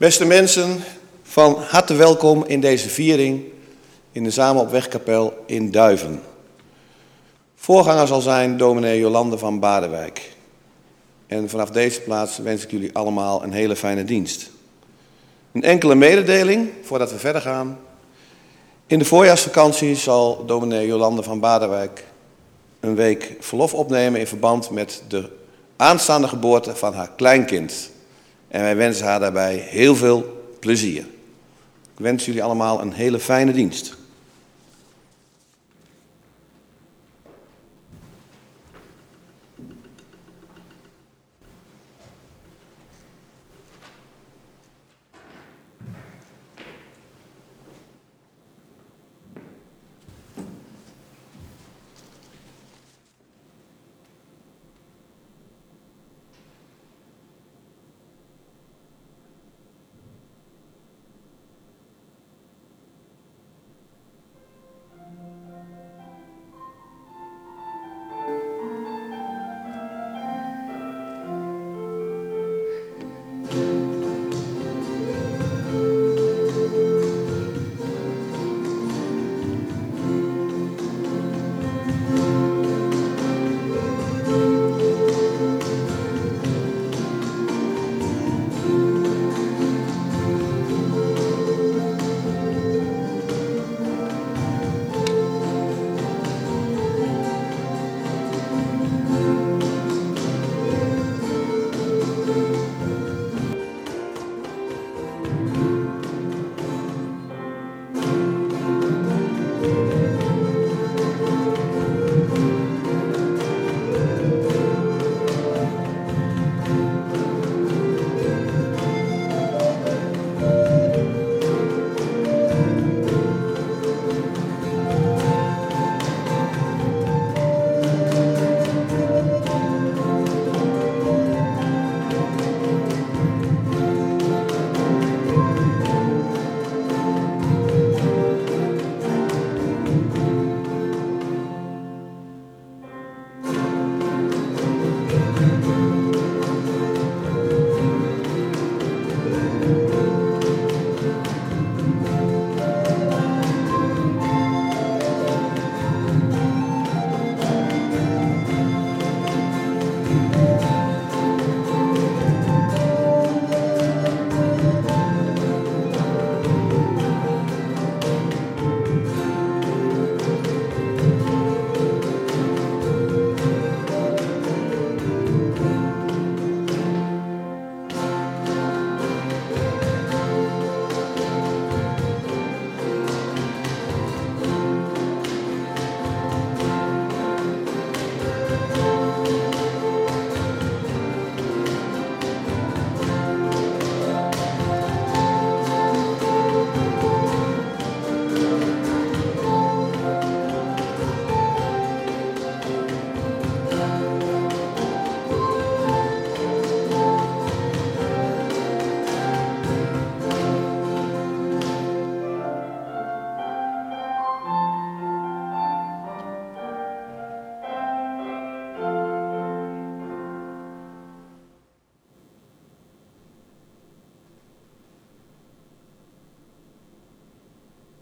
Beste mensen, van harte welkom in deze viering in de Samen op Wegkapel in Duiven. Voorganger zal zijn dominee Jolande van Badenwijk. En vanaf deze plaats wens ik jullie allemaal een hele fijne dienst. Een enkele mededeling voordat we verder gaan. In de voorjaarsvakantie zal dominee Jolande van Badenwijk een week verlof opnemen in verband met de aanstaande geboorte van haar kleinkind. En wij wensen haar daarbij heel veel plezier. Ik wens jullie allemaal een hele fijne dienst.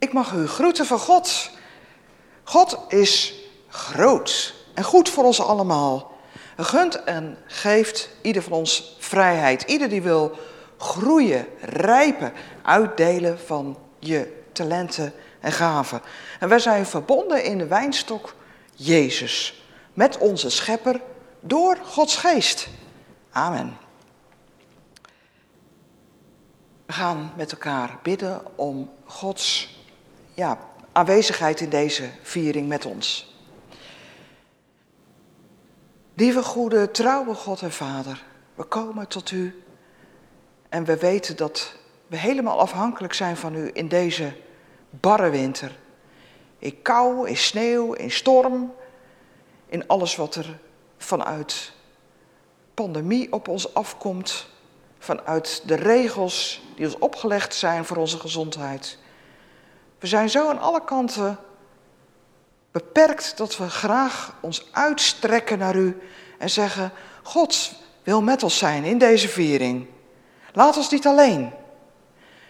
Ik mag u groeten van God. God is groot en goed voor ons allemaal. Hij gunt en geeft ieder van ons vrijheid. Ieder die wil groeien, rijpen, uitdelen van je talenten en gaven. En wij zijn verbonden in de wijnstok Jezus. Met onze schepper door Gods geest. Amen. We gaan met elkaar bidden om Gods ja, aanwezigheid in deze viering met ons. Lieve goede, trouwe God en Vader, we komen tot u en we weten dat we helemaal afhankelijk zijn van u in deze barre winter. In kou, in sneeuw, in storm, in alles wat er vanuit pandemie op ons afkomt, vanuit de regels die ons opgelegd zijn voor onze gezondheid. We zijn zo aan alle kanten beperkt dat we graag ons uitstrekken naar u en zeggen: God wil met ons zijn in deze viering. Laat ons niet alleen.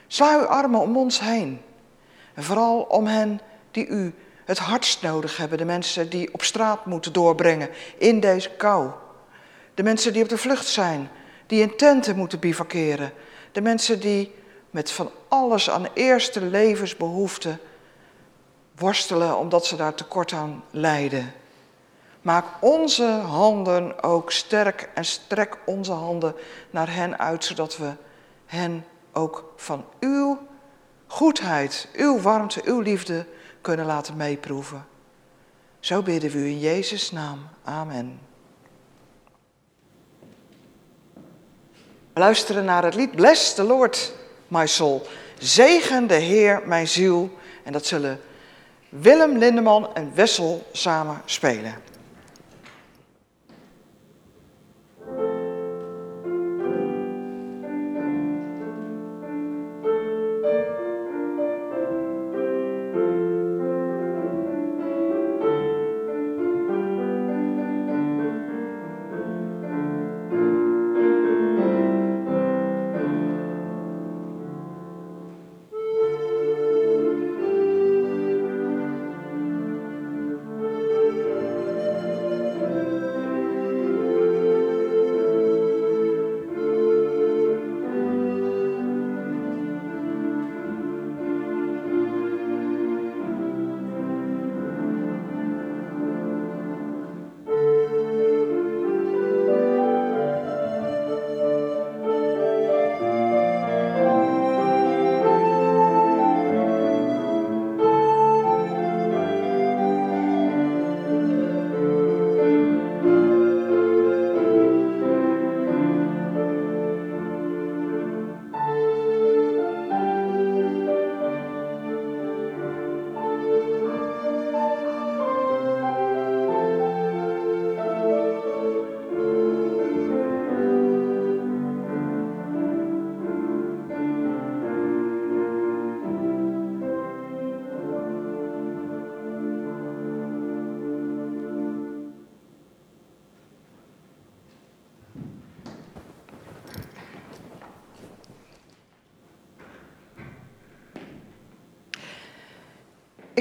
Sla uw armen om ons heen. En vooral om hen die u het hardst nodig hebben. De mensen die op straat moeten doorbrengen in deze kou. De mensen die op de vlucht zijn, die in tenten moeten bivakeren. De mensen die met van alles aan eerste levensbehoeften worstelen omdat ze daar tekort aan lijden. Maak onze handen ook sterk en strek onze handen naar hen uit, zodat we hen ook van uw goedheid, uw warmte, uw liefde kunnen laten meeproeven. Zo bidden we u in Jezus' naam. Amen. We luisteren naar het lied Bless the Lord, my soul. Zegen de Heer, mijn ziel. En dat zullen Willem Lindeman en Wessel samen spelen.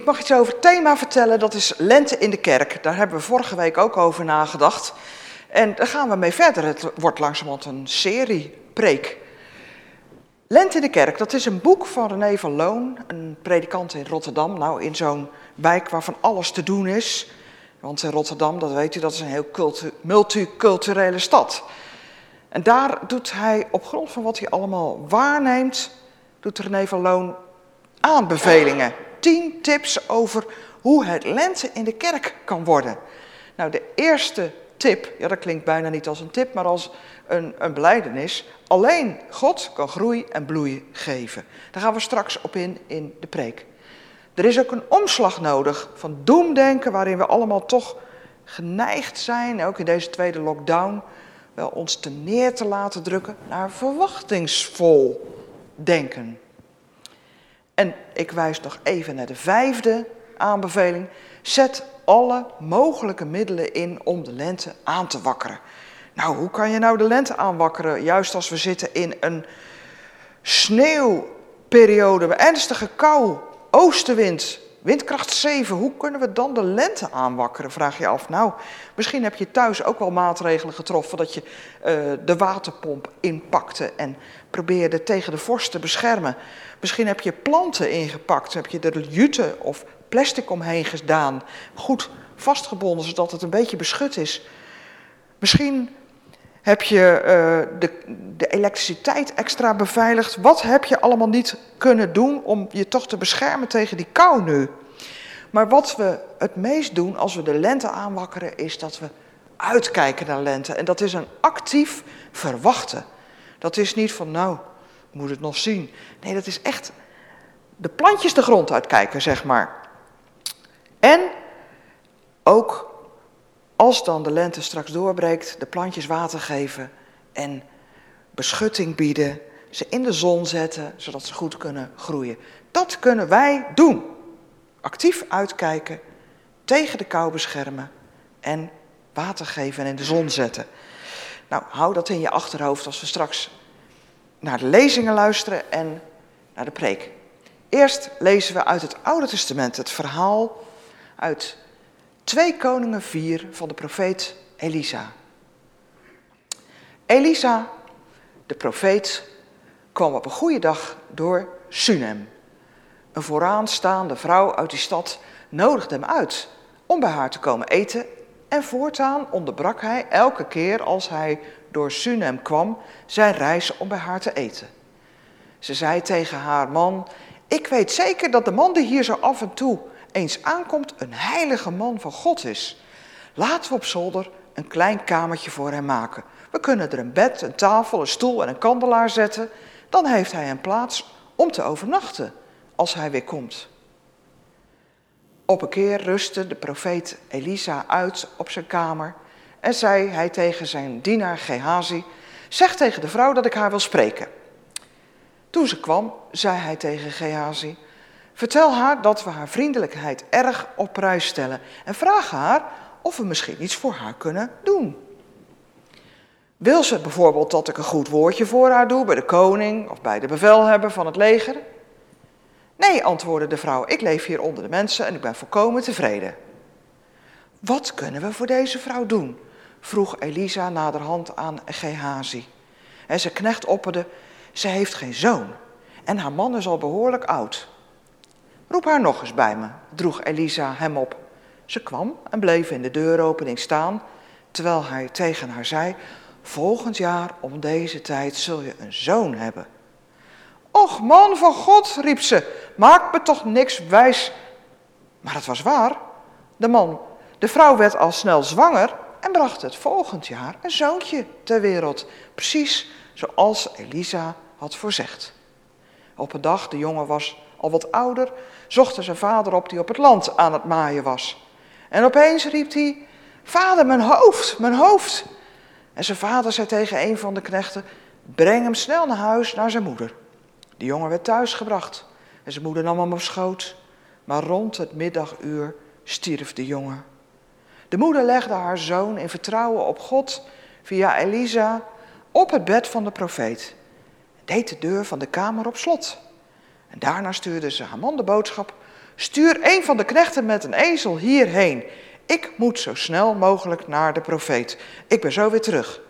Mag iets over het thema vertellen, dat is lente in de kerk. Daar hebben we vorige week ook over nagedacht. En daar gaan we mee verder. Het wordt langzamerhand een serie preek. Lente in de kerk, dat is een boek van René van Loon, een predikant in Rotterdam. Nou, in zo'n wijk waar van alles te doen is. Want in Rotterdam, dat weet u, dat is een heel multiculturele stad. En daar doet hij op grond van wat hij allemaal waarneemt, doet René van Loon aanbevelingen tien tips over hoe het lente in de kerk kan worden. Nou, de eerste tip, ja dat klinkt bijna niet als een tip, maar als een, een beleidenis. Alleen God kan groei en bloei geven. Daar gaan we straks op in in de preek. Er is ook een omslag nodig van doemdenken, waarin we allemaal toch geneigd zijn, ook in deze tweede lockdown, wel ons te neer te laten drukken naar verwachtingsvol denken. En ik wijs nog even naar de vijfde aanbeveling. Zet alle mogelijke middelen in om de lente aan te wakkeren. Nou, hoe kan je nou de lente aanwakkeren? Juist als we zitten in een sneeuwperiode, ernstige kou, oostenwind, windkracht 7. Hoe kunnen we dan de lente aanwakkeren, vraag je af. Nou, misschien heb je thuis ook wel maatregelen getroffen dat je uh, de waterpomp inpakte en probeerde tegen de vorst te beschermen. Misschien heb je planten ingepakt, heb je er jute of plastic omheen gedaan, goed vastgebonden zodat het een beetje beschut is. Misschien heb je uh, de, de, elektriciteit extra beveiligd. Wat heb je allemaal niet kunnen doen om je toch te beschermen tegen die kou nu? Maar wat we het meest doen als we de lente aanwakkeren, is dat we uitkijken naar lente. En dat is een actief verwachten. Dat is niet van, nou, moet het nog zien. Nee, dat is echt de plantjes de grond uitkijken, zeg maar. En ook als dan de lente straks doorbreekt, de plantjes water geven en beschutting bieden, ze in de zon zetten, zodat ze goed kunnen groeien. Dat kunnen wij doen. Actief uitkijken, tegen de kou beschermen en water geven en in de zon zetten. Nou, hou dat in je achterhoofd als we straks naar de lezingen luisteren en naar de preek. Eerst lezen we uit het Oude Testament het verhaal uit 2 Koningen 4 van de profeet Elisa. Elisa, de profeet, kwam op een goede dag door Sunem. Een vooraanstaande vrouw uit die stad nodigde hem uit om bij haar te komen eten. En voortaan onderbrak hij elke keer als hij door Sunem kwam zijn reis om bij haar te eten. Ze zei tegen haar man: Ik weet zeker dat de man die hier zo af en toe eens aankomt een heilige man van God is. Laten we op zolder een klein kamertje voor hem maken. We kunnen er een bed, een tafel, een stoel en een kandelaar zetten. Dan heeft hij een plaats om te overnachten als hij weer komt. Op een keer rustte de profeet Elisa uit op zijn kamer en zei hij tegen zijn dienaar Gehazi: Zeg tegen de vrouw dat ik haar wil spreken. Toen ze kwam, zei hij tegen Gehazi: Vertel haar dat we haar vriendelijkheid erg op prijs stellen en vraag haar of we misschien iets voor haar kunnen doen. Wil ze bijvoorbeeld dat ik een goed woordje voor haar doe bij de koning of bij de bevelhebber van het leger? Nee, antwoordde de vrouw, ik leef hier onder de mensen en ik ben volkomen tevreden. Wat kunnen we voor deze vrouw doen? Vroeg Elisa naderhand aan Gehazi. En zijn knecht opperde, ze heeft geen zoon en haar man is al behoorlijk oud. Roep haar nog eens bij me, droeg Elisa hem op. Ze kwam en bleef in de deuropening staan, terwijl hij tegen haar zei, volgend jaar om deze tijd zul je een zoon hebben. Och man van God, riep ze, maak me toch niks wijs. Maar het was waar. De man, de vrouw werd al snel zwanger en bracht het volgend jaar een zoontje ter wereld. Precies zoals Elisa had voorzegd. Op een dag, de jongen was al wat ouder, zocht zijn vader op die op het land aan het maaien was. En opeens riep hij, vader, mijn hoofd, mijn hoofd. En zijn vader zei tegen een van de knechten, breng hem snel naar huis, naar zijn moeder. De jongen werd thuisgebracht en zijn moeder nam hem op schoot. Maar rond het middaguur stierf de jongen. De moeder legde haar zoon in vertrouwen op God via Elisa op het bed van de profeet. Deed de deur van de kamer op slot. En daarna stuurde ze haar man de boodschap: Stuur een van de knechten met een ezel hierheen. Ik moet zo snel mogelijk naar de profeet. Ik ben zo weer terug.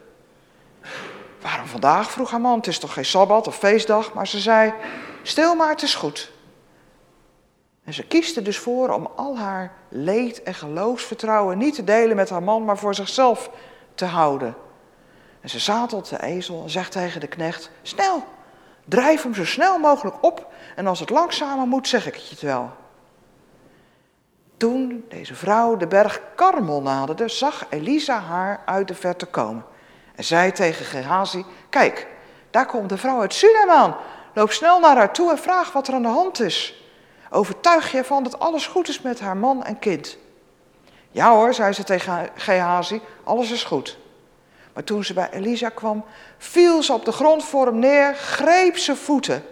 Waarom vandaag? vroeg haar man. Het is toch geen sabbat of feestdag? Maar ze zei: Stil maar, het is goed. En ze kieste dus voor om al haar leed en geloofsvertrouwen niet te delen met haar man, maar voor zichzelf te houden. En ze zadelt de ezel en zegt tegen de knecht: Snel, drijf hem zo snel mogelijk op en als het langzamer moet, zeg ik het je wel. Toen deze vrouw de berg Karmel naderde, zag Elisa haar uit de verte komen. En zei tegen Gehazi, kijk, daar komt de vrouw uit Sunem aan. Loop snel naar haar toe en vraag wat er aan de hand is. Overtuig je ervan dat alles goed is met haar man en kind. Ja hoor, zei ze tegen Gehazi, alles is goed. Maar toen ze bij Elisa kwam, viel ze op de grond voor hem neer, greep zijn voeten.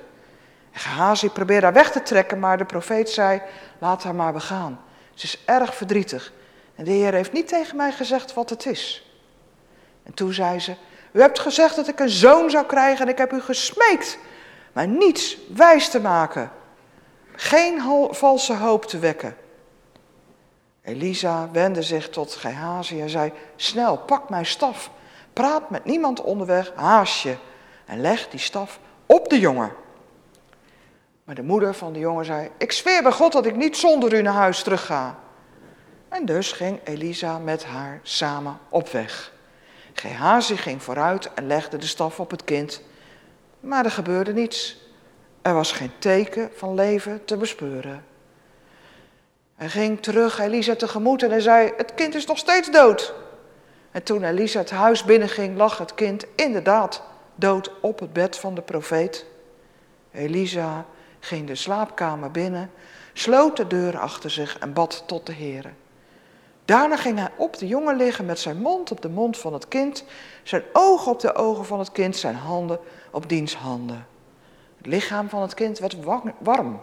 En Gehazi probeerde haar weg te trekken, maar de profeet zei, laat haar maar begaan. Ze is erg verdrietig. En de Heer heeft niet tegen mij gezegd wat het is. En toen zei ze, u hebt gezegd dat ik een zoon zou krijgen en ik heb u gesmeekt, maar niets wijs te maken. Geen valse hoop te wekken. Elisa wendde zich tot Gehazi en zei, snel, pak mijn staf. Praat met niemand onderweg, haast je. En leg die staf op de jongen. Maar de moeder van de jongen zei, ik zweer bij God dat ik niet zonder u naar huis terug ga. En dus ging Elisa met haar samen op weg. Gehazi ging vooruit en legde de staf op het kind. Maar er gebeurde niets. Er was geen teken van leven te bespeuren. Hij ging terug Elisa tegemoet en hij zei, het kind is nog steeds dood. En toen Elisa het huis binnenging, lag het kind inderdaad dood op het bed van de profeet. Elisa ging de slaapkamer binnen, sloot de deur achter zich en bad tot de Heer. Daarna ging hij op de jongen liggen met zijn mond op de mond van het kind, zijn ogen op de ogen van het kind, zijn handen op diens handen. Het lichaam van het kind werd warm.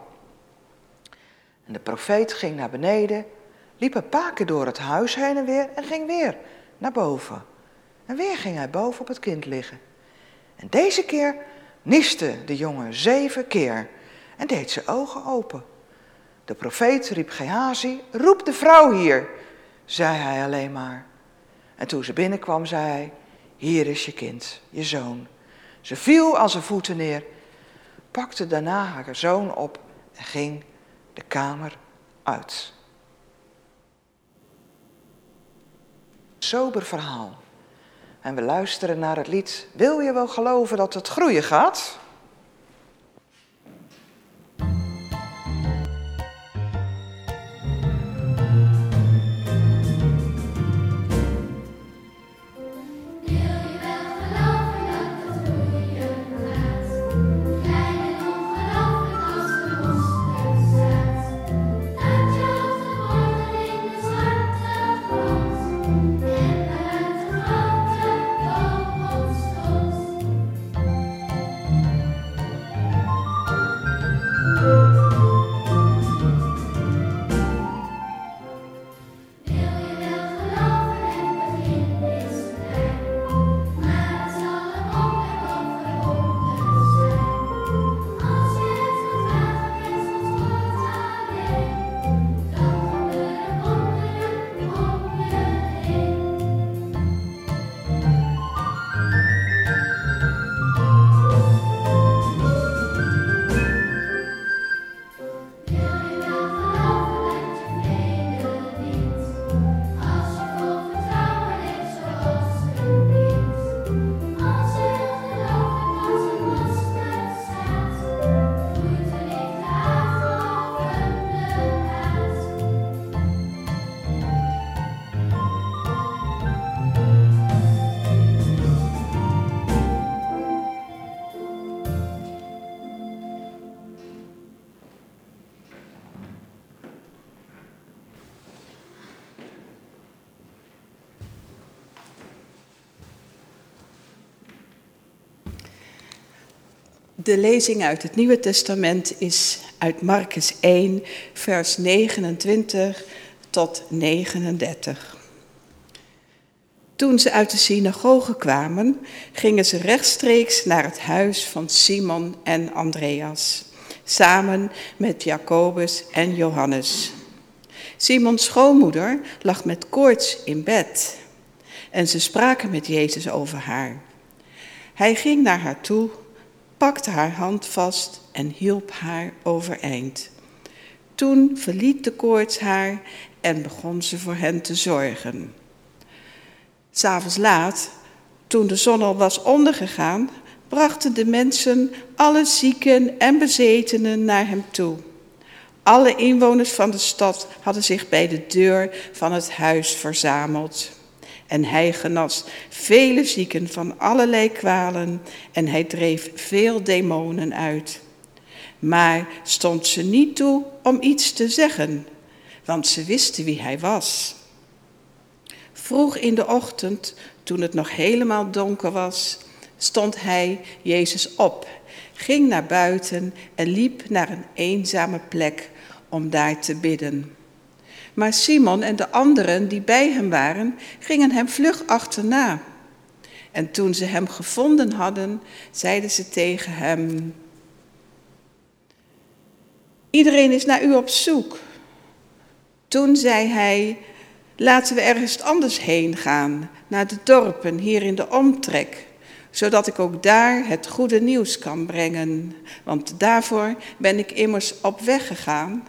En de profeet ging naar beneden, liep een paar keer door het huis heen en weer en ging weer naar boven. En weer ging hij boven op het kind liggen. En deze keer nieste de jongen zeven keer. en deed zijn ogen open. De profeet riep Gehazi, roep de vrouw hier, zei hij alleen maar. En toen ze binnenkwam, zei hij, hier is je kind, je zoon. Ze viel aan zijn voeten neer, pakte daarna haar zoon op en ging de kamer uit. Sober verhaal. En we luisteren naar het lied Wil je wel geloven dat het groeien gaat? De lezing uit het Nieuwe Testament is uit Marcus 1, vers 29 tot 39. Toen ze uit de synagoge kwamen, gingen ze rechtstreeks naar het huis van Simon en Andreas, samen met Jacobus en Johannes. Simons schoonmoeder lag met koorts in bed en ze spraken met Jezus over haar. Hij ging naar haar toe pakte haar hand vast en hielp haar overeind. Toen verliet de koorts haar en begon ze voor hen te zorgen. S'avonds laat, toen de zon al was ondergegaan, brachten de mensen alle zieken en bezetenen naar hem toe. Alle inwoners van de stad hadden zich bij de deur van het huis verzameld. En hij genas vele zieken van allerlei kwalen en hij dreef veel demonen uit. Maar stond ze niet toe om iets te zeggen, want ze wisten wie hij was. Vroeg in de ochtend, toen het nog helemaal donker was, stond hij, Jezus, op, ging naar buiten en liep naar een eenzame plek om daar te bidden. Maar Simon en de anderen die bij hem waren, gingen hem vlug achterna. En toen ze hem gevonden hadden, zeiden ze tegen hem: Iedereen is naar u op zoek. Toen zei hij: Laten we ergens anders heen gaan, naar de dorpen hier in de omtrek, zodat ik ook daar het goede nieuws kan brengen. Want daarvoor ben ik immers op weg gegaan.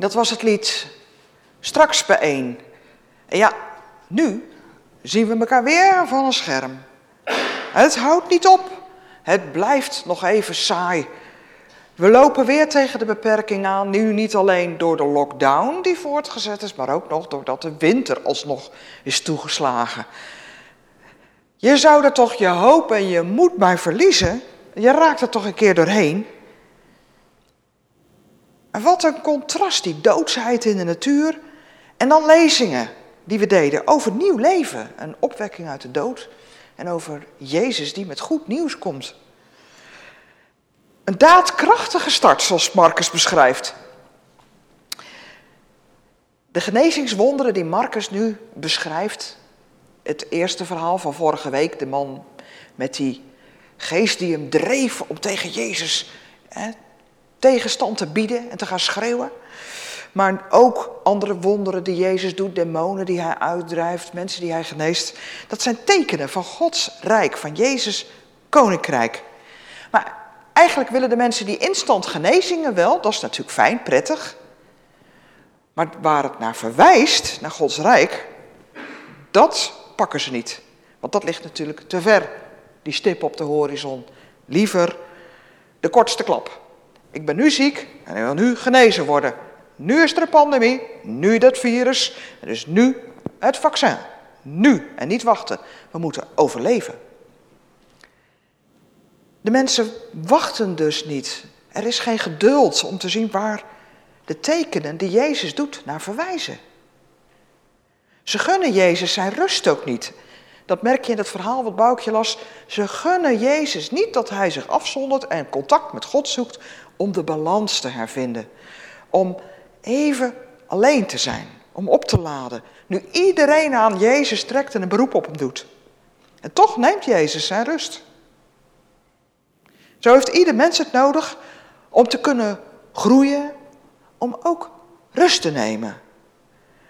Dat was het lied Straks bijeen. En ja, nu zien we elkaar weer van een scherm. Het houdt niet op. Het blijft nog even saai. We lopen weer tegen de beperking aan, nu niet alleen door de lockdown die voortgezet is, maar ook nog doordat de winter alsnog is toegeslagen. Je zou er toch je hoop en je moed bij verliezen. Je raakt er toch een keer doorheen. En wat een contrast, die doodsheid in de natuur. En dan lezingen die we deden over nieuw leven, een opwekking uit de dood. En over Jezus die met goed nieuws komt. Een daadkrachtige start, zoals Marcus beschrijft. De genezingswonderen die Marcus nu beschrijft, het eerste verhaal van vorige week, de man met die geest die hem dreef om tegen Jezus hè, tegenstand te bieden en te gaan schreeuwen. Maar ook andere wonderen die Jezus doet, demonen die hij uitdrijft, mensen die hij geneest. Dat zijn tekenen van Gods rijk, van Jezus koninkrijk. Maar eigenlijk willen de mensen die instant genezingen wel, dat is natuurlijk fijn, prettig. Maar waar het naar verwijst, naar Gods rijk, dat pakken ze niet. Want dat ligt natuurlijk te ver, die stip op de horizon. Liever de kortste klap. Ik ben nu ziek en ik wil nu genezen worden. Nu is er een pandemie, nu dat virus, en dus nu het vaccin. Nu en niet wachten. We moeten overleven. De mensen wachten dus niet. Er is geen geduld om te zien waar de tekenen die Jezus doet naar verwijzen. Ze gunnen Jezus zijn rust ook niet. Dat merk je in het verhaal wat Boukje las. Ze gunnen Jezus niet dat hij zich afzondert en contact met God zoekt om de balans te hervinden. Om even alleen te zijn, om op te laden. Nu iedereen aan Jezus trekt en een beroep op hem doet. En toch neemt Jezus zijn rust. Zo heeft ieder mens het nodig om te kunnen groeien, om ook rust te nemen.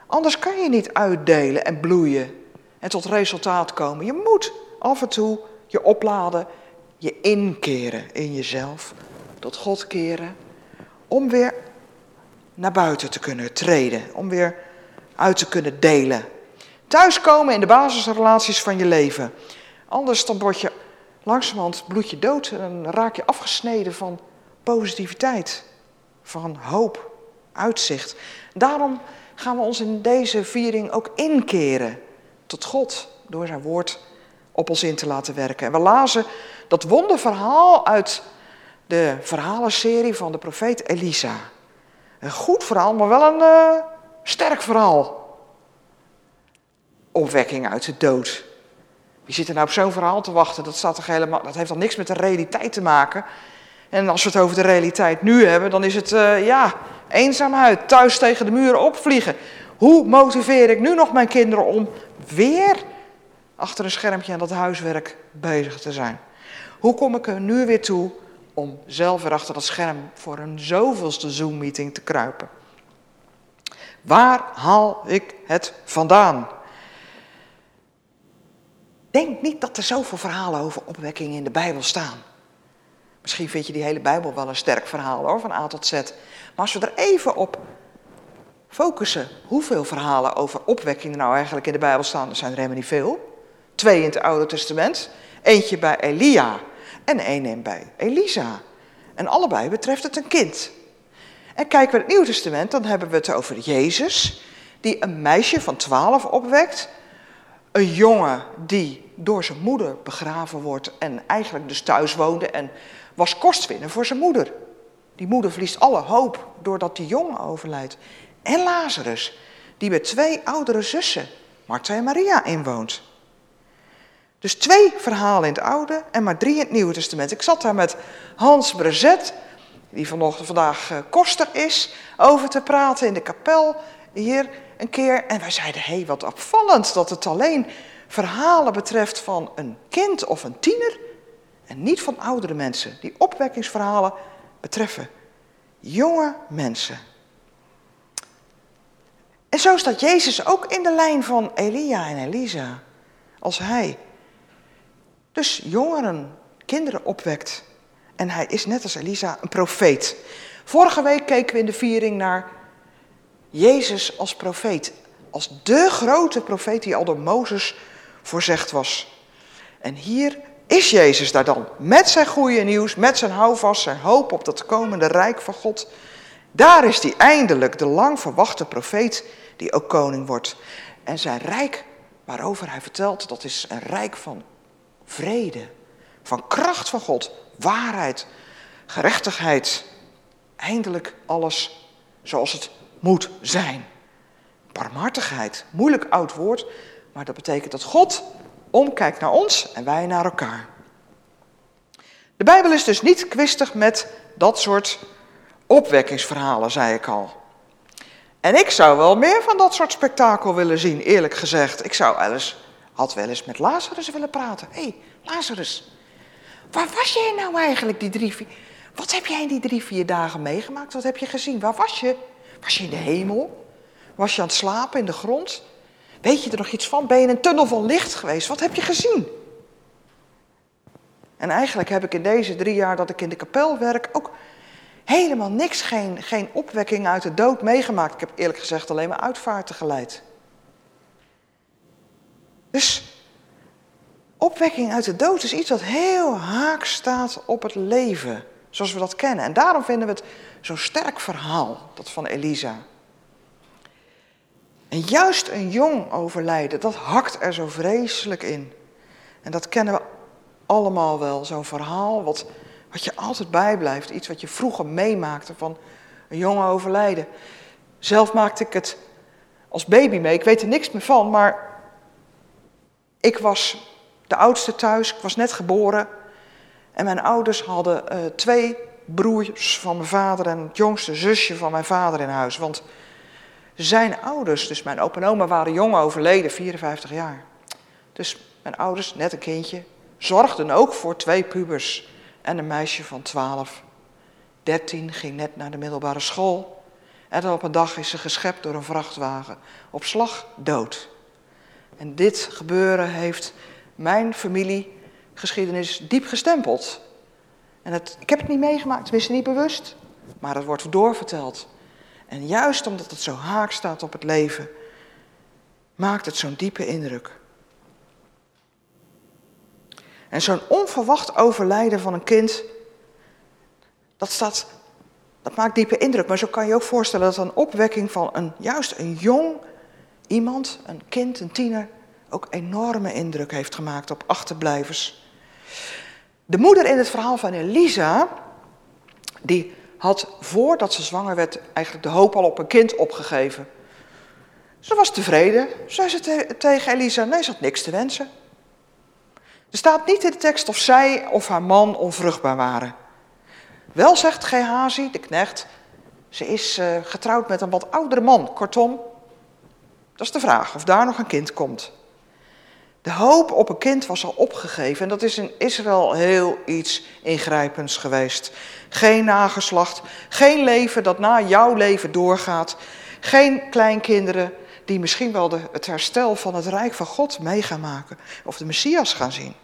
Anders kan je niet uitdelen en bloeien en tot resultaat komen. Je moet af en toe je opladen, je inkeren in jezelf, tot God keren, om weer naar buiten te kunnen treden, om weer uit te kunnen delen. Thuiskomen in de basisrelaties van je leven. Anders dan word je langzamerhand bloed je dood en raak je afgesneden van positiviteit, van hoop, uitzicht. Daarom gaan we ons in deze viering ook inkeren tot God door zijn woord op ons in te laten werken. En we lazen dat wonderverhaal uit de verhalenserie van de profeet Elisa. Een goed verhaal, maar wel een uh, sterk verhaal. Opwekking uit de dood. Wie zit er nou op zo'n verhaal te wachten? Dat, staat toch helemaal, dat heeft dan niks met de realiteit te maken. En als we het over de realiteit nu hebben, dan is het, uh, ja, eenzaamheid, thuis tegen de muren opvliegen. Hoe motiveer ik nu nog mijn kinderen om weer achter een schermpje aan dat huiswerk bezig te zijn? Hoe kom ik er nu weer toe om zelf weer achter dat scherm voor een zoveelste Zoom-meeting te kruipen? Waar haal ik het vandaan? Denk niet dat er zoveel verhalen over opwekking in de Bijbel staan. Misschien vind je die hele Bijbel wel een sterk verhaal hoor, van A tot Z. Maar als we er even op focussen hoeveel verhalen over opwekking er nou eigenlijk in de Bijbel staan, er zijn er helemaal niet veel. Twee in het Oude Testament, eentje bij Elia en één bij Elisa. En allebei betreft het een kind. En kijken we het Nieuwe Testament, dan hebben we het over Jezus, die een meisje van twaalf opwekt. Een jongen die door zijn moeder begraven wordt en eigenlijk dus thuis woonde en was kostwinner voor zijn moeder. Die moeder verliest alle hoop doordat die jongen overlijdt. En Lazarus, die met twee oudere zussen, Martha en Maria, inwoont. Dus twee verhalen in het Oude en maar drie in het Nieuwe Testament. Ik zat daar met Hans Brezet, die vanochtend, vandaag eh, koster is, over te praten in de kapel hier een keer. En wij zeiden, hé, hey, wat opvallend dat het alleen verhalen betreft van een kind of een tiener en niet van oudere mensen. Die opwekkingsverhalen betreffen jonge mensen. En zo staat Jezus ook in de lijn van Elia en Elisa, als hij. Dus jongeren, kinderen opwekt. En hij is net als Elisa een profeet. Vorige week keken we in de viering naar Jezus als profeet. Als de grote profeet die al door Mozes voorzegd was. En hier is Jezus daar dan. Met zijn goede nieuws, met zijn houvast, zijn hoop op dat komende rijk van God. Daar is hij eindelijk, de lang verwachte profeet die ook koning wordt. En zijn rijk, waarover hij vertelt, dat is een rijk van vrede, van kracht van God, waarheid, gerechtigheid. Eindelijk alles zoals het moet zijn. Barmhartigheid, moeilijk oud woord, maar dat betekent dat God omkijkt naar ons en wij naar elkaar. De Bijbel is dus niet kwistig met dat soort opwekkingsverhalen, zei ik al. En ik zou wel meer van dat soort spektakel willen zien, eerlijk gezegd. Ik zou wel eens, had wel eens met Lazarus willen praten. Hé, hey, Lazarus, waar was jij nou eigenlijk die drie, vier... Wat heb jij in die drie, vier dagen meegemaakt? Wat heb je gezien? Waar was je? Was je in de hemel? Was je aan het slapen in de grond? Weet je er nog iets van? Ben je in een tunnel van licht geweest? Wat heb je gezien? En eigenlijk heb ik in deze drie jaar dat ik in de kapel werk ook helemaal niks, geen, geen opwekking uit de dood meegemaakt. Ik heb eerlijk gezegd alleen maar uitvaarten geleid. Dus opwekking uit de dood is iets wat heel haak staat op het leven, zoals we dat kennen. En daarom vinden we het zo'n sterk verhaal, dat van Elisa. En juist een jong overlijden, dat hakt er zo vreselijk in. En dat kennen we allemaal wel, zo'n verhaal wat, wat je altijd bijblijft. Iets wat je vroeger meemaakte van een jongen overlijden. Zelf maakte ik het als baby mee, ik weet er niks meer van, maar ik was de oudste thuis, ik was net geboren. En mijn ouders hadden uh, twee broers van mijn vader en het jongste zusje van mijn vader in huis. Want zijn ouders, dus mijn opa en oma, waren jong overleden, 54 jaar. Dus mijn ouders, net een kindje, zorgden ook voor twee pubers en een meisje van 12. 13 ging net naar de middelbare school. En dan op een dag is ze geschept door een vrachtwagen. Op slag dood. En dit gebeuren heeft mijn familiegeschiedenis diep gestempeld. En het, ik heb het niet meegemaakt, tenminste niet bewust. Maar het wordt doorverteld. En juist omdat het zo haak staat op het leven, maakt het zo'n diepe indruk. En zo'n onverwacht overlijden van een kind, dat, staat, dat maakt diepe indruk. Maar zo kan je ook voorstellen dat een opwekking van een, juist een jong iemand, een kind, een tiener, ook enorme indruk heeft gemaakt op achterblijvers. De moeder in het verhaal van Elisa, die had voordat ze zwanger werd eigenlijk de hoop al op een kind opgegeven. Ze was tevreden, zei ze tegen Elisa, nee, ze had niks te wensen. Er staat niet in de tekst of zij of haar man onvruchtbaar waren. Wel zegt Gehazi, de knecht, ze is uh, getrouwd met een wat oudere man. Kortom, dat is de vraag of daar nog een kind komt. De hoop op een kind was al opgegeven en dat is in Israël heel iets ingrijpends geweest. Geen nageslacht, geen leven dat na jouw leven doorgaat, geen kleinkinderen die misschien wel de, het herstel van het rijk van God mee gaan maken of de Messias gaan zien.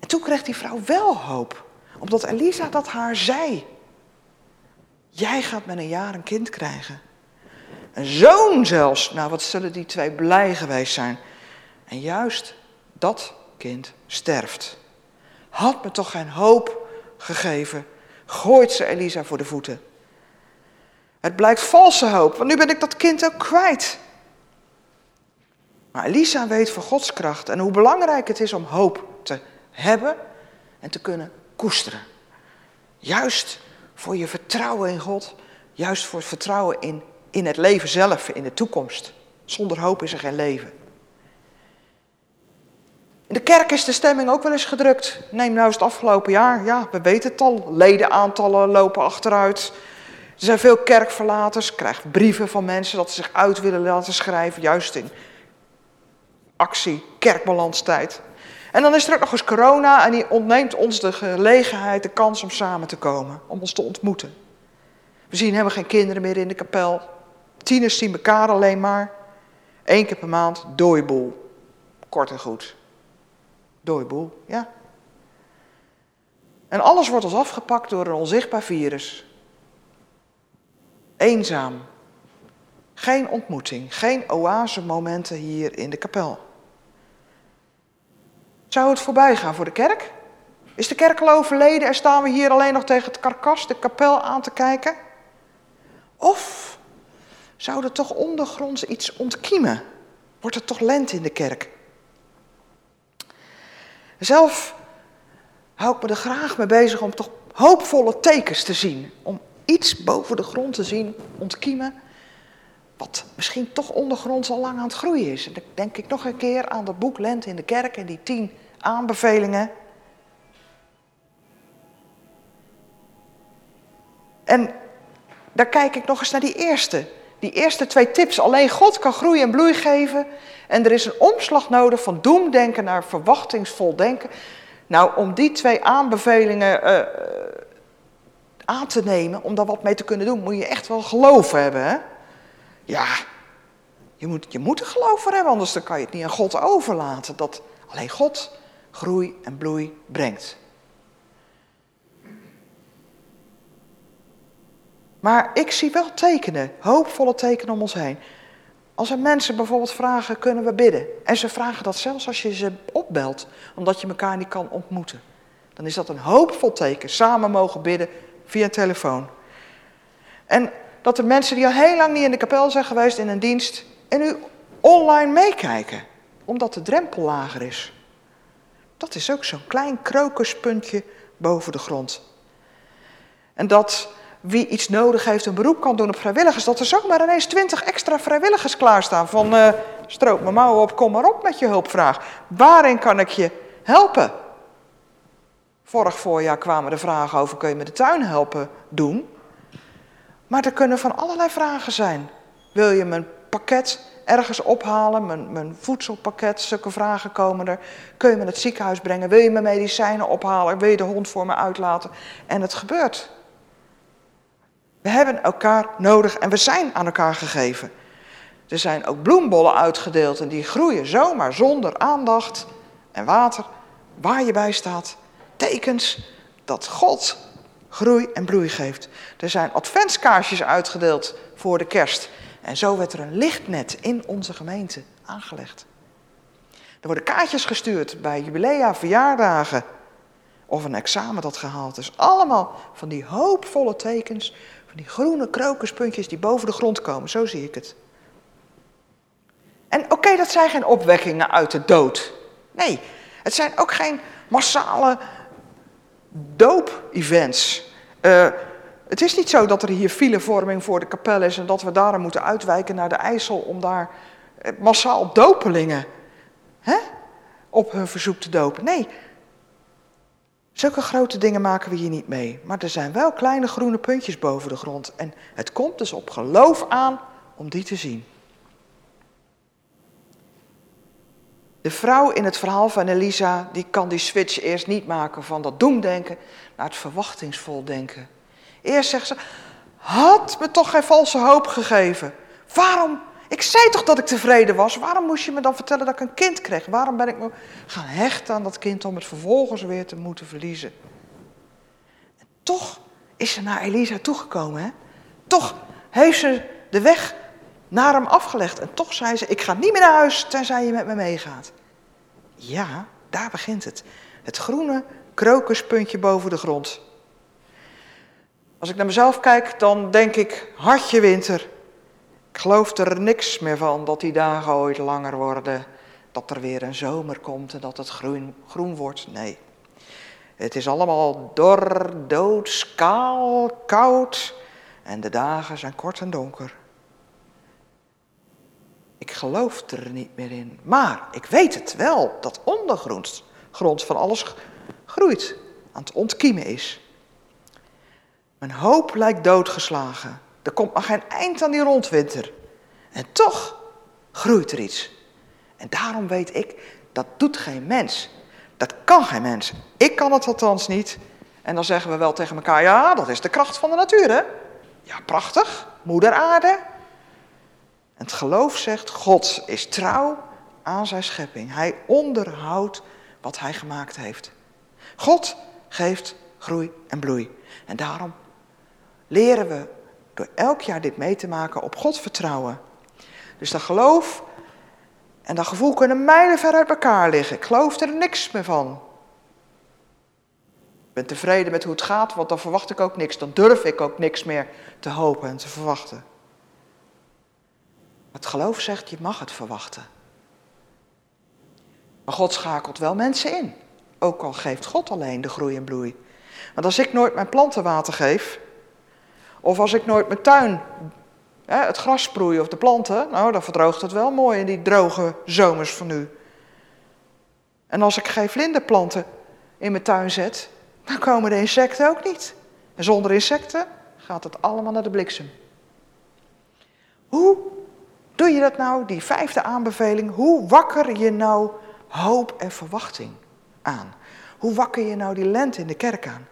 En toen kreeg die vrouw wel hoop, omdat Elisa dat haar zei. Jij gaat met een jaar een kind krijgen. Een zoon zelfs. Nou, wat zullen die twee blij geweest zijn. En juist dat kind sterft. Had me toch geen hoop gegeven, gooit ze Elisa voor de voeten. Het blijkt valse hoop, want nu ben ik dat kind ook kwijt. Maar Elisa weet van Gods kracht en hoe belangrijk het is om hoop te hebben en te kunnen koesteren. Juist voor je vertrouwen in God, juist voor het vertrouwen in, in het leven zelf, in de toekomst. Zonder hoop is er geen leven. In de kerk is de stemming ook wel eens gedrukt. Neem nou eens het afgelopen jaar. Ja, we weten het al. Ledenaantallen lopen achteruit. Er zijn veel kerkverlaters. Krijg brieven van mensen dat ze zich uit willen laten schrijven. Juist in actie, kerkbalanstijd. En dan is er ook nog eens corona en die ontneemt ons de gelegenheid, de kans om samen te komen. Om ons te ontmoeten. We zien helemaal geen kinderen meer in de kapel. Tieners zien elkaar alleen maar. Eén keer per maand, dooiboel. Kort en goed. Dooiboel, ja. En alles wordt ons afgepakt door een onzichtbaar virus. Eenzaam, Geen ontmoeting, geen oase-momenten hier in de kapel. Zou het voorbij gaan voor de kerk? Is de kerk al overleden en staan we hier alleen nog tegen het karkas, de kapel aan te kijken? Of zou er toch ondergronds iets ontkiemen? Wordt het toch lente in de kerk? Zelf hou ik me er graag mee bezig om toch hoopvolle tekens te zien. Om iets boven de grond te zien, ontkiemen, wat misschien toch ondergronds al lang aan het groeien is. En dan denk ik nog een keer aan dat boek Lente in de Kerk en die tien aanbevelingen. En daar kijk ik nog eens naar die eerste. Die eerste twee tips. Alleen God kan groei en bloei geven. En er is een omslag nodig van doemdenken naar verwachtingsvol denken. Nou, om die twee aanbevelingen uh, aan te nemen, om daar wat mee te kunnen doen, moet je echt wel geloof hebben. Hè? Ja, je moet, je moet er geloof voor hebben, anders dan kan je het niet aan God overlaten. Dat alleen God groei en bloei brengt. Maar ik zie wel tekenen, hoopvolle tekenen om ons heen. Als er mensen bijvoorbeeld vragen, kunnen we bidden? En ze vragen dat zelfs als je ze opbelt, omdat je elkaar niet kan ontmoeten. Dan is dat een hoopvol teken. Samen mogen bidden via telefoon. En dat de mensen die al heel lang niet in de kapel zijn geweest in een dienst, en nu online meekijken, omdat de drempel lager is. Dat is ook zo'n klein krokuspuntje boven de grond. En dat wie iets nodig heeft een beroep kan doen op vrijwilligers, dat er zomaar ineens twintig extra vrijwilligers klaarstaan van uh, stroop mijn mouwen op, kom maar op met je hulpvraag. Waarin kan ik je helpen? Vorig voorjaar kwamen de vragen over, kun je me de tuin helpen doen? Maar er kunnen van allerlei vragen zijn. Wil je mijn pakket ergens ophalen, mijn, mijn voedselpakket, zulke vragen komen er. Kun je me naar het ziekenhuis brengen? Wil je mijn medicijnen ophalen? Wil je de hond voor me uitlaten? En het gebeurt. We hebben elkaar nodig en we zijn aan elkaar gegeven. Er zijn ook bloembollen uitgedeeld en die groeien zomaar zonder aandacht en water, waar je bij staat. Tekens dat God groei en bloei geeft. Er zijn adventskaarsjes uitgedeeld voor de kerst. En zo werd er een lichtnet in onze gemeente aangelegd. Er worden kaartjes gestuurd bij jubilea, verjaardagen of een examen dat gehaald is. Allemaal van die hoopvolle tekens die groene krokuspuntjes die boven de grond komen, zo zie ik het. En oké, dat zijn geen opwekkingen uit de dood. Nee, het zijn ook geen massale doop-events. Uh, het is niet zo dat er hier filevorming voor de kapel is en dat we daarom moeten uitwijken naar de IJssel om daar eh, massaal dopelingen hè, op hun verzoek te dopen. Nee, Zulke grote dingen maken we hier niet mee. Maar er zijn wel kleine groene puntjes boven de grond. En het komt dus op geloof aan om die te zien. De vrouw in het verhaal van Elisa, die kan die switch eerst niet maken van dat doemdenken naar het verwachtingsvol denken. Eerst zegt ze, had me toch geen valse hoop gegeven. Waarom ik zei toch dat ik tevreden was. Waarom moest je me dan vertellen dat ik een kind kreeg? Waarom ben ik me gaan hechten aan dat kind om het vervolgens weer te moeten verliezen? En toch is ze naar Elisa toegekomen. Hè? Toch heeft ze de weg naar hem afgelegd. En toch zei ze, ik ga niet meer naar huis tenzij je met me meegaat. Ja, daar begint het. Het groene krokuspuntje boven de grond. Als ik naar mezelf kijk, dan denk ik, hartje winter, ik geloof er niks meer van dat die dagen ooit langer worden, dat er weer een zomer komt en dat het groen, groen wordt. Nee. Het is allemaal dor, dood, kaal, koud en de dagen zijn kort en donker. Ik geloof er niet meer in. Maar ik weet het wel, dat ondergrond grond van alles groeit, aan het ontkiemen is. Mijn hoop lijkt doodgeslagen. Er komt maar geen eind aan die rondwinter. En toch groeit er iets. En daarom weet ik, dat doet geen mens. Dat kan geen mens. Ik kan het althans niet. En dan zeggen we wel tegen elkaar, ja, dat is de kracht van de natuur, hè? Ja, prachtig. Moeder aarde. En het geloof zegt, God is trouw aan zijn schepping. Hij onderhoudt wat hij gemaakt heeft. God geeft groei en bloei. En daarom leren we Elk jaar dit mee te maken op God vertrouwen. Dus dat geloof en dat gevoel kunnen mijlenver uit elkaar liggen. Ik geloof er niks meer van. Ik ben tevreden met hoe het gaat, want dan verwacht ik ook niks. Dan durf ik ook niks meer te hopen en te verwachten. Het geloof zegt, je mag het verwachten. Maar God schakelt wel mensen in. Ook al geeft God alleen de groei en bloei. Want als ik nooit mijn planten water geef, of als ik nooit mijn tuin, hè, het gras sproei of de planten, nou dan verdroogt het wel mooi in die droge zomers van nu. En als ik geen vlinderplanten in mijn tuin zet, dan komen de insecten ook niet. En zonder insecten gaat het allemaal naar de bliksem. Hoe doe je dat nou, die vijfde aanbeveling? Hoe wakker je nou hoop en verwachting aan? Hoe wakker je nou die lente in de kerk aan?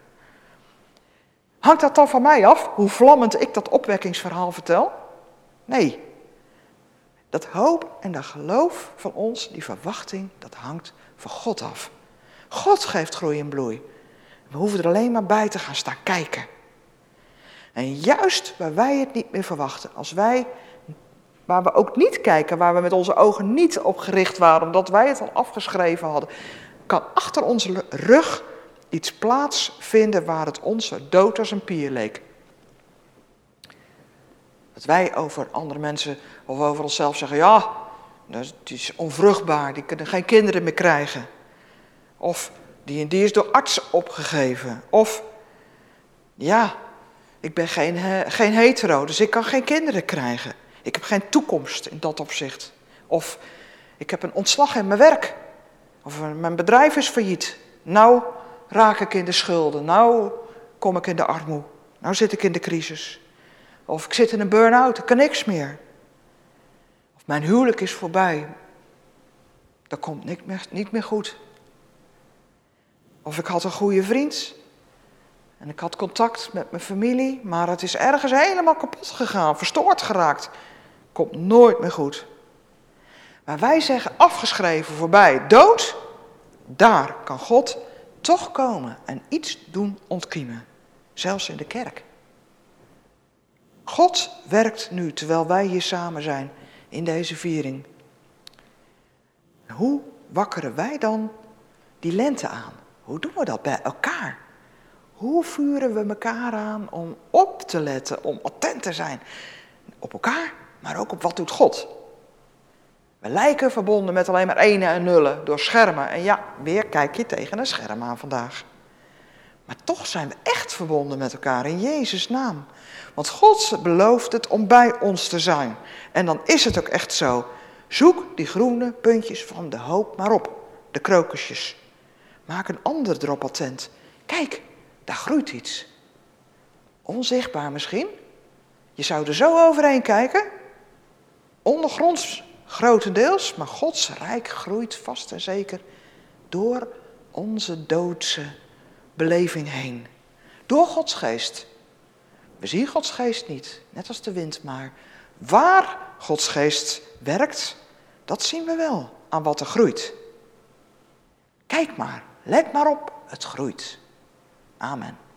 Hangt dat dan van mij af, hoe vlammend ik dat opwekkingsverhaal vertel? Nee. Dat hoop en dat geloof van ons, die verwachting, dat hangt van God af. God geeft groei en bloei. We hoeven er alleen maar bij te gaan staan kijken. En juist waar wij het niet meer verwachten, als wij, waar we ook niet kijken, waar we met onze ogen niet op gericht waren, omdat wij het al afgeschreven hadden, kan achter onze rug iets plaatsvinden waar het onze dood als een pier leek. Dat wij over andere mensen of over onszelf zeggen, ja, het is onvruchtbaar, die kunnen geen kinderen meer krijgen. Of die en die is door arts opgegeven. Of, ja, ik ben geen, geen hetero, dus ik kan geen kinderen krijgen. Ik heb geen toekomst in dat opzicht. Of ik heb een ontslag in mijn werk. Of mijn bedrijf is failliet. Nou raak ik in de schulden. Nou kom ik in de armoede. Nou zit ik in de crisis. Of ik zit in een burn-out, ik kan niks meer. Of mijn huwelijk is voorbij. Dat komt meer, niet meer goed. Of ik had een goede vriend. En ik had contact met mijn familie, maar het is ergens helemaal kapot gegaan, verstoord geraakt. Komt nooit meer goed. Maar wij zeggen afgeschreven voorbij, dood, daar kan God toch komen en iets doen ontkiemen. Zelfs in de kerk. God werkt nu terwijl wij hier samen zijn in deze viering. Hoe wakkeren wij dan die lente aan? Hoe doen we dat bij elkaar? Hoe vuren we elkaar aan om op te letten, om attent te zijn op elkaar, maar ook op wat doet God? We lijken verbonden met alleen maar ene en nullen door schermen. En ja, weer kijk je tegen een scherm aan vandaag. Maar toch zijn we echt verbonden met elkaar in Jezus' naam. Want God belooft het om bij ons te zijn. En dan is het ook echt zo. Zoek die groene puntjes van de hoop maar op. De krokusjes. Maak een ander erop attent. Kijk, daar groeit iets. Onzichtbaar misschien. Je zou er zo overheen kijken. Ondergronds grotendeels, maar Gods rijk groeit vast en zeker door onze doodse beleving heen. Door Gods geest. We zien Gods geest niet, net als de wind, maar waar Gods geest werkt, dat zien we wel aan wat er groeit. Kijk maar, let maar op, het groeit. Amen.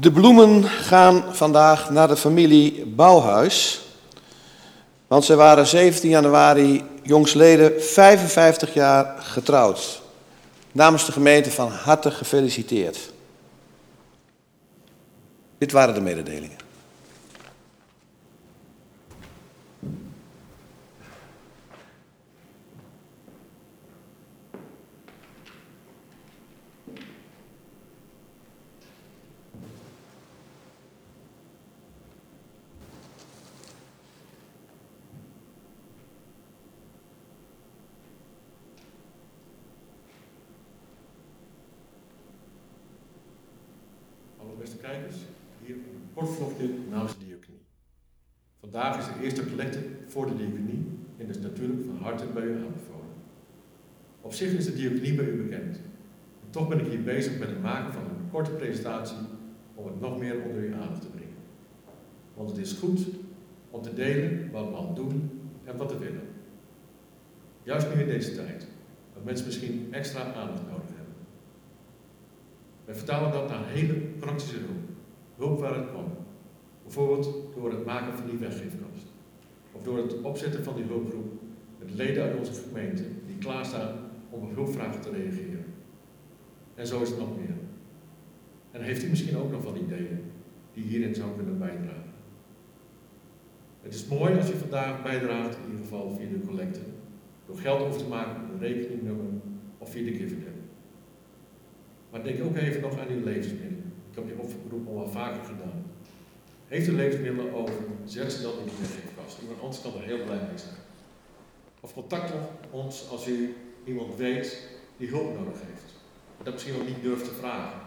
De bloemen gaan vandaag naar de familie Bouwhuis. Want zij waren 17 januari jongsleden 55 jaar getrouwd. Namens de gemeente van harte gefeliciteerd. Dit waren de mededelingen. Vandaag is eerste collecte voor de diaconie en dus natuurlijk van harte bij u aanbevolen. Op zich is de diaconie bij u bekend. En toch ben ik hier bezig met het maken van een korte presentatie om het nog meer onder uw aandacht te brengen. Want het is goed om te delen wat we al doen en wat we willen. Juist nu in deze tijd, dat mensen misschien extra aandacht nodig hebben. Wij vertalen dat naar hele praktische hulp. Hulp waar het kan. Bijvoorbeeld door het maken van die weggeefkast. Of door het opzetten van die hulpgroep met leden uit onze gemeente die klaarstaan om op hulpvragen te reageren. En zo is het nog meer. En heeft u misschien ook nog wat ideeën die hierin zou kunnen bijdragen? Het is mooi als u vandaag bijdraagt, in ieder geval via de collecte, door geld over te maken op een rekeningnummer of via de givencard. Maar denk ook even nog aan uw levensmiddelen. Ik heb die oproep al vaker gedaan. Heeft u levensmiddelen over, zet ze dan in de Iemand anders kan er heel blij mee zijn. Of contact ons als u iemand weet die hulp nodig heeft. Maar dat misschien nog niet durft te vragen.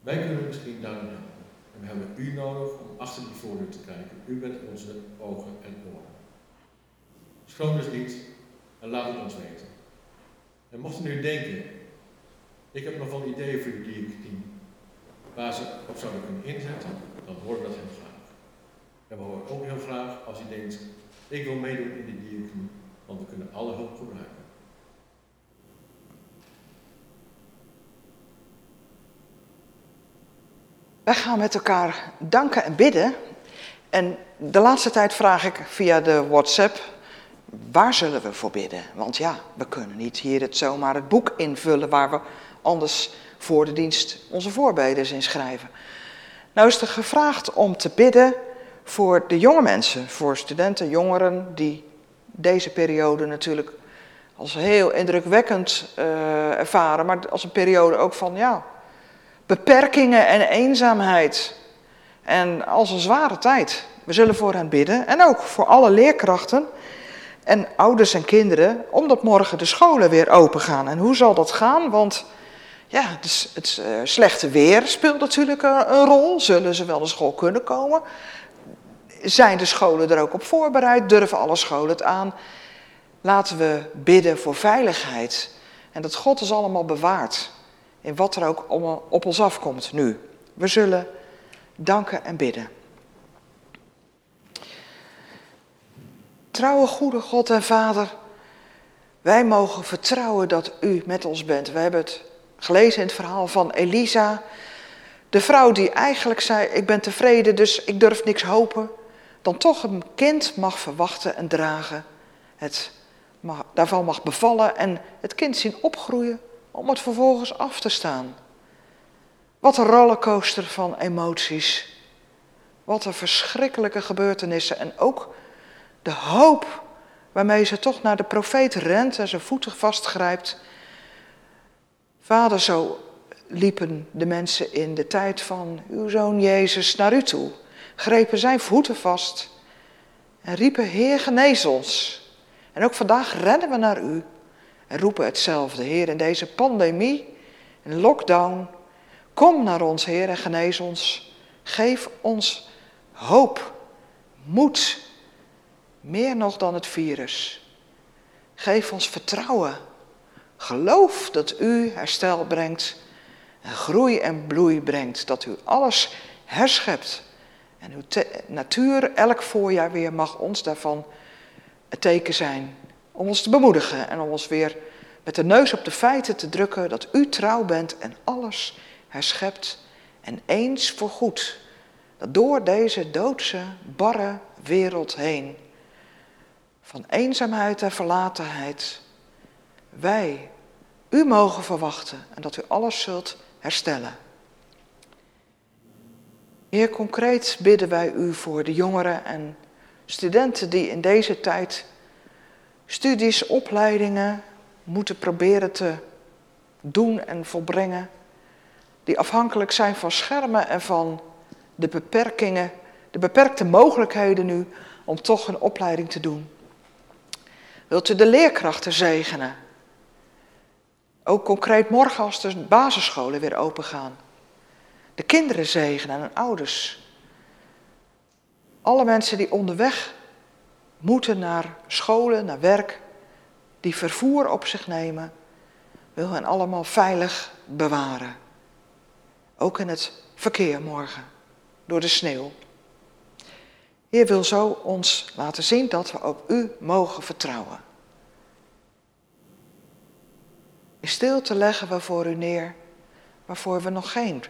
Wij kunnen misschien daarin helpen. En we hebben u nodig om achter die voordeur te kijken. U bent onze ogen en oren. Schroom dus niet en laat het ons weten. En mochten u denken, ik heb nog wel ideeën voor die ik die waar ze op zouden kunnen inzetten, dan we dat heel we horen ook heel graag als u denkt, ik wil meedoen in de diaconie, want we kunnen alle hulp gebruiken. Wij gaan met elkaar danken en bidden. En de laatste tijd vraag ik via de WhatsApp, waar zullen we voor bidden? Want ja, we kunnen niet hier het zomaar het boek invullen waar we anders voor de dienst onze voorbeden in schrijven. Nou is er gevraagd om te bidden voor de jonge mensen, voor studenten, jongeren, die deze periode natuurlijk als heel indrukwekkend uh, ervaren, maar als een periode ook van ja, beperkingen en eenzaamheid. En als een zware tijd. We zullen voor hen bidden en ook voor alle leerkrachten en ouders en kinderen, omdat morgen de scholen weer open gaan. En hoe zal dat gaan? Want ja, dus het uh, slechte weer speelt natuurlijk een, een, rol. Zullen ze wel naar school kunnen komen? Zijn de scholen er ook op voorbereid? Durven alle scholen het aan? Laten we bidden voor veiligheid. En dat God ons allemaal bewaart. In wat er ook op ons afkomt nu. We zullen danken en bidden. Trouwe goede God en Vader, wij mogen vertrouwen dat U met ons bent. We hebben het gelezen in het verhaal van Elisa. De vrouw die eigenlijk zei, ik ben tevreden, dus ik durf niks hopen. Dan toch een kind mag verwachten en dragen. Het mag, daarvan mag bevallen en het kind zien opgroeien om het vervolgens af te staan. Wat een rollercoaster van emoties. Wat een verschrikkelijke gebeurtenissen. En ook de hoop waarmee ze toch naar de profeet rent en zijn voeten vastgrijpt Vader, zo liepen de mensen in de tijd van uw zoon Jezus naar u toe, grepen zijn voeten vast en riepen, Heer, genees ons. En ook vandaag rennen we naar u en roepen hetzelfde, Heer, in deze pandemie, in lockdown, kom naar ons, Heer, en genees ons. Geef ons hoop, moed, meer nog dan het virus. Geef ons vertrouwen Geloof dat u herstel brengt en groei en bloei brengt. Dat u alles herschept. En uw natuur elk voorjaar weer mag ons daarvan het teken zijn. Om ons te bemoedigen en om ons weer met de neus op de feiten te drukken dat u trouw bent en alles herschept En eens voor goed, dat door deze doodse, barre wereld heen, van eenzaamheid en verlatenheid, wij u mogen verwachten en dat u alles zult herstellen. Heer, concreet bidden wij u voor de jongeren en studenten die in deze tijd studies, opleidingen moeten proberen te doen en volbrengen, die afhankelijk zijn van schermen en van de beperkingen, de beperkte mogelijkheden nu om toch een opleiding te doen. Wilt u de leerkrachten zegenen? Ook concreet morgen als de basisscholen weer open gaan. De kinderen zegenen en ouders. Alle mensen die onderweg moeten naar scholen, naar werk, die vervoer op zich nemen, wil hen allemaal veilig bewaren. Ook in het verkeer morgen, door de sneeuw. Heer wil zo ons laten zien dat we op U mogen vertrouwen. In stilte leggen we voor U neer waarvoor we nog geen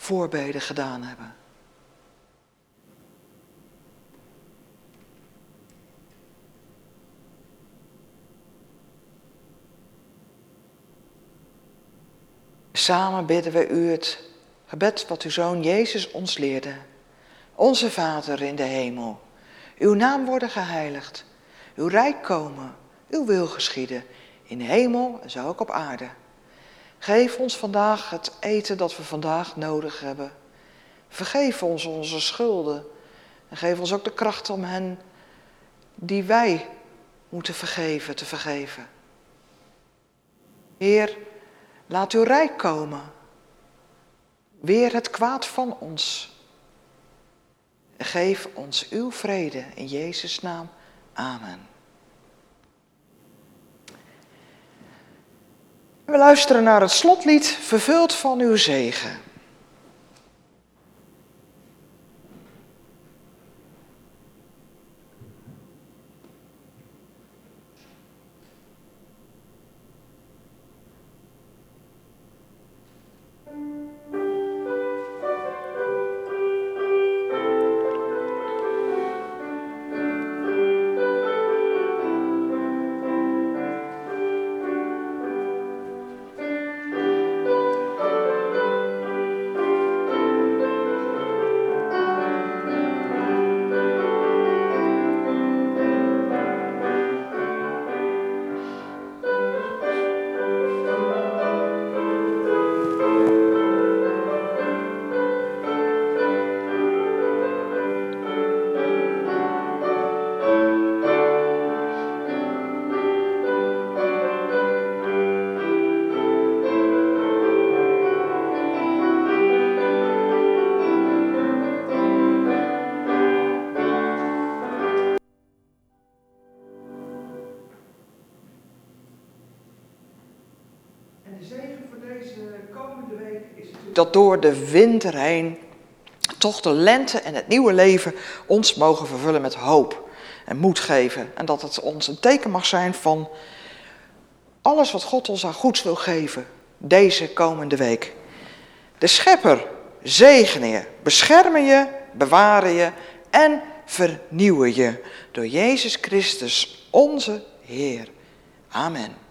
voorbeden gedaan hebben. Samen bidden we u het gebed wat uw zoon Jezus ons leerde. Onze Vader in de hemel, uw naam worden geheiligd, uw rijk komen, uw wil geschieden, in hemel en zo ook op aarde. Geef ons vandaag het eten dat we vandaag nodig hebben. Vergeef ons onze schulden en geef ons ook de kracht om hen die wij moeten vergeven te vergeven. Heer, laat uw rijk komen. Weer het kwaad van ons. Geef ons uw vrede in Jezus' naam. Amen. We luisteren naar het slotlied Vervuld van uw zegen. Dat door de winter heen toch de lente en het nieuwe leven ons mogen vervullen met hoop en moed geven. En dat het ons een teken mag zijn van alles wat God ons aan goeds wil geven deze komende week. De schepper zegene je, beschermen je, bewaren je en vernieuwen je door Jezus Christus, onze Heer. Amen.